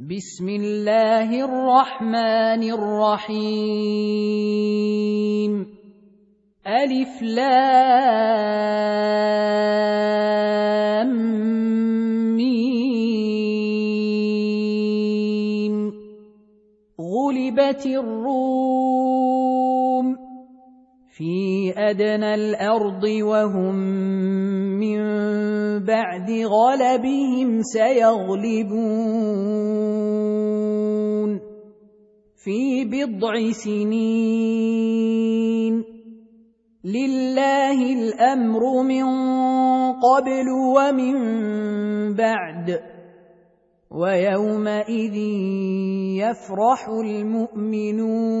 بسم الله الرحمن الرحيم. ألف لام ميم. غلبت الروم في أدنى الأرض وهم من بعد غلبهم سيغلبون في بضع سنين. لله الأمر من قبل ومن بعد ويومئذ يفرح المؤمنون.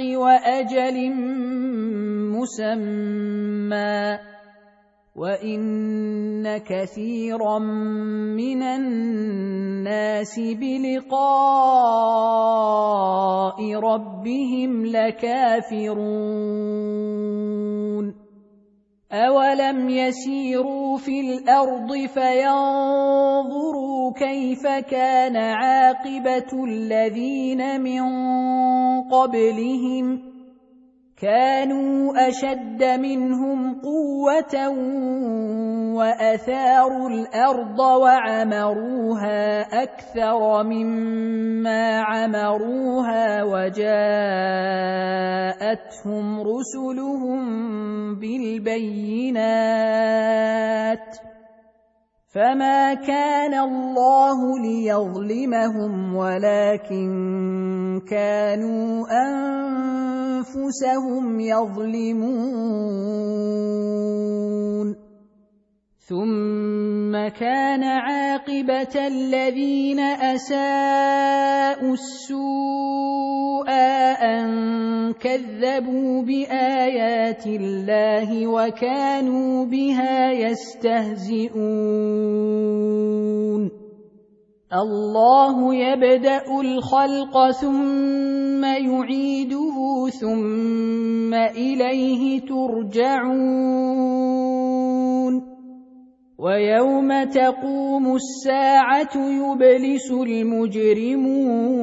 وأجل مسمى وإن كثيرا من الناس بلقاء ربهم لكافرون اولم يسيروا في الأرض فينظروا كيف كان عاقبه الذين من قبلهم كانوا أشد منهم قوة وأثاروا الأرض وعمروها أكثر مما عمروها وجاءتهم رسلهم بالبينات فما كان الله ليظلمهم ولكن كانوا أنفسهم يظلمون. ثم كان عاقبة الذين أساءوا السوء أن كذبوا بآيات الله وكانوا بها يستهزئون. الله يبدأ الخلق ثم يعيده ثم إليه ترجعون. ويوم تقوم الساعة يبلس المجرمون.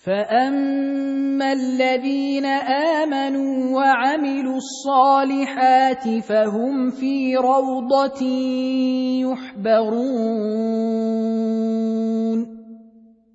فاما الذين امنوا وعملوا الصالحات فهم في روضه يحبرون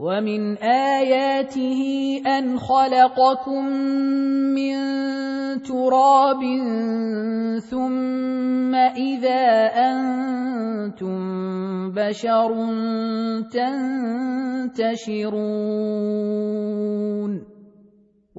ومن اياته ان خلقكم من تراب ثم اذا أنتم بشر تنتشرون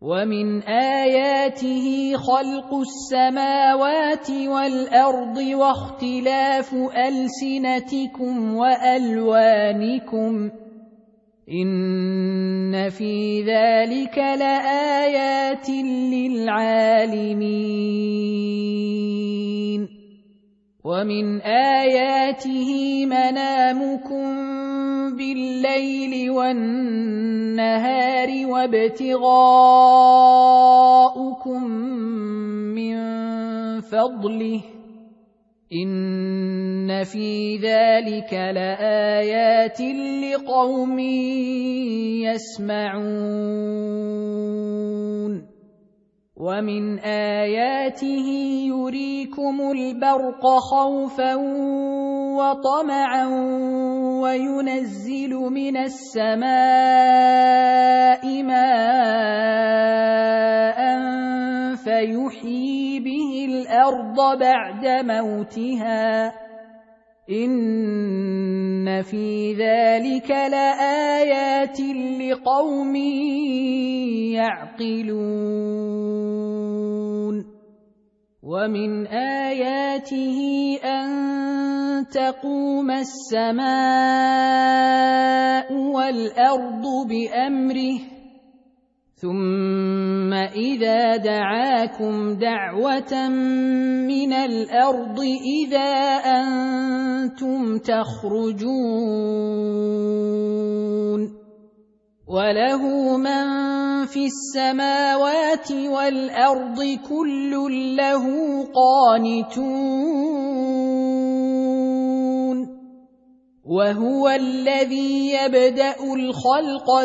ومن آياته خلق السماوات والأرض واختلاف ألسنتكم وألوانكم إن في ذلك لآيات للعالمين ومن آياته منامكم بالليل والنهار وابتغاؤكم من فضله إن في ذلك لآيات لقوم يسمعون ومن اياته يريكم البرق خوفا وطمعا وينزل من السماء ماء فيحيي به الأرض بعد موتها في ذلك لايات لقوم يعقلون ومن اياته ان تقوم السماء والارض بامره ثم إذا دعاكم دعوة من الأرض إذا أنتم تخرجون وله من في السماوات والأرض كل له قانتون وهو الذي يبدأ الخلق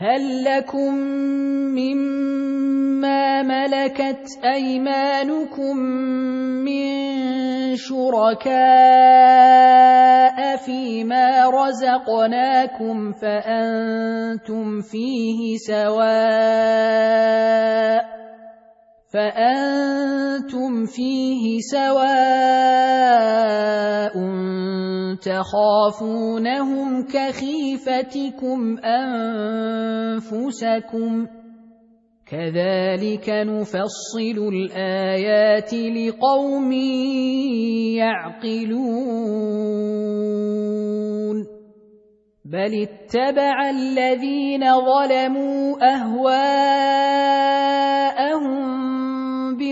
هل لكم مما ملكت أيمانكم من شركاء فيما رزقناكم فأنتم فيه سواء فأنتم فيه سواء تخافونهم كخيفتكم أنفسكم كذلك نفصل الآيات لقوم يعقلون بل اتبع الذين ظلموا أهواءهم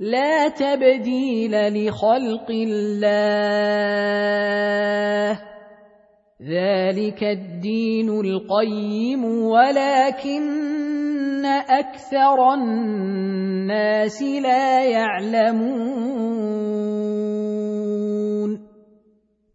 لا تبديل لخلق الله. ذلك الدين القيم ولكن أكثر الناس لا يعلمون.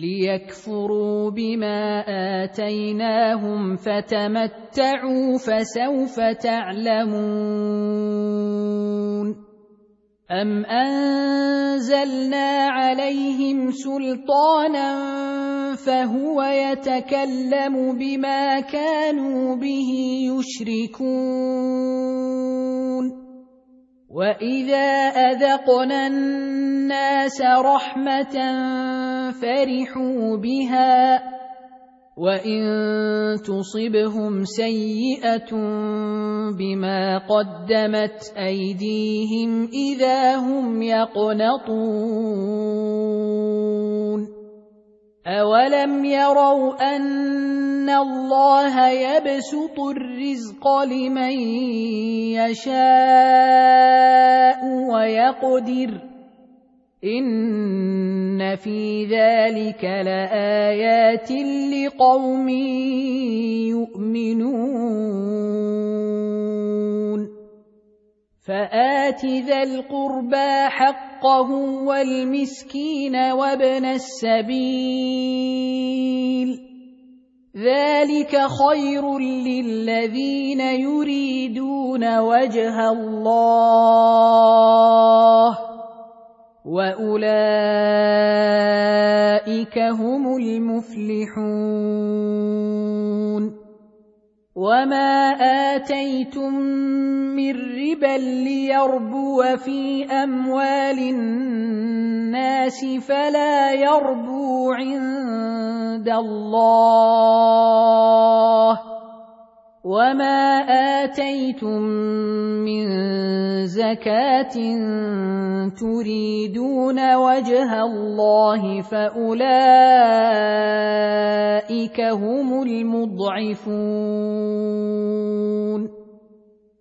ليكفروا بما آتيناهم فتمتعوا فسوف تعلمون. ام انزلنا عليهم سلطانا فهو يتكلم بما كانوا به يشركون. واذا اذقنا الناس رحمه فرحوا بها وان تصبهم سيئه بما قدمت ايديهم اذا هم يقنطون اولم يروا ان الله يبسط الرزق لمن يشاء ويقدر ان في ذلك لايات لقوم يؤمنون فات ذا القربى حقه والمسكين وابن السبيل. ذلك خير للذين يريدون وجه الله وأولئك هم المفلحون. وما آتيتم من ربا ليربو في أموال الناس فلا يربو عند الله وما آتيتم من زكاة تريدون وجه الله فأولئك هم المضعفون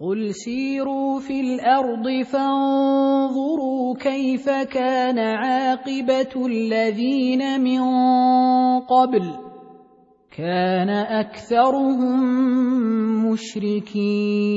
قل سيروا في الأرض فانظروا كيف كان عاقبه الذين من قبل كان اكثرهم مشركين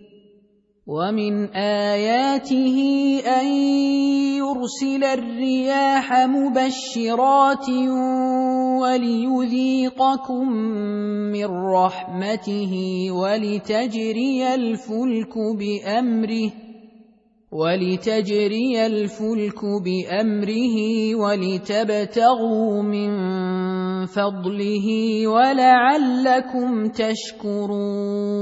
ومن اياته ان يرسل الرياح مبشرات وليذيقكم من رحمته ولتجري الفلك بامره ولتجري الفلك بامره ولتبتغوا من فضله ولعلكم تشكرون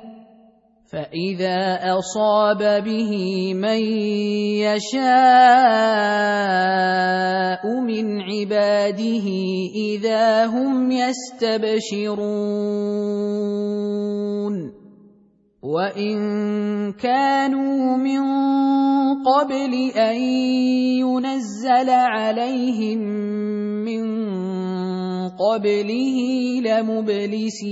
فإذا أصاب به من يشاء من عباده إذا هم يستبشرون. وإن كانوا من قبل أن ينزل عليهم من قبله لمبلسين.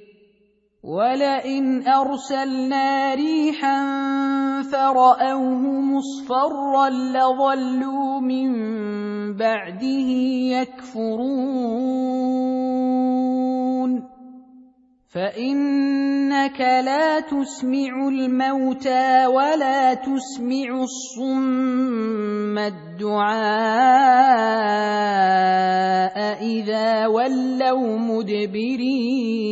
ولئن ارسلنا ريحا فراوه مصفرا لظلوا من بعده يكفرون فانك لا تسمع الموتى ولا تسمع الصم الدعاء اذا ولوا مدبرين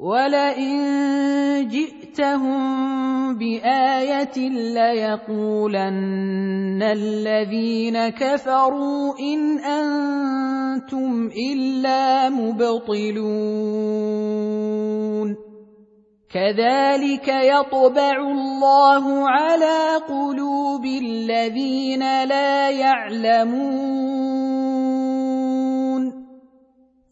ولئن جئتهم بايه ليقولن الذين كفروا ان أنتم الا مبطلون كذلك يطبع الله على قلوب الذين لا يعلمون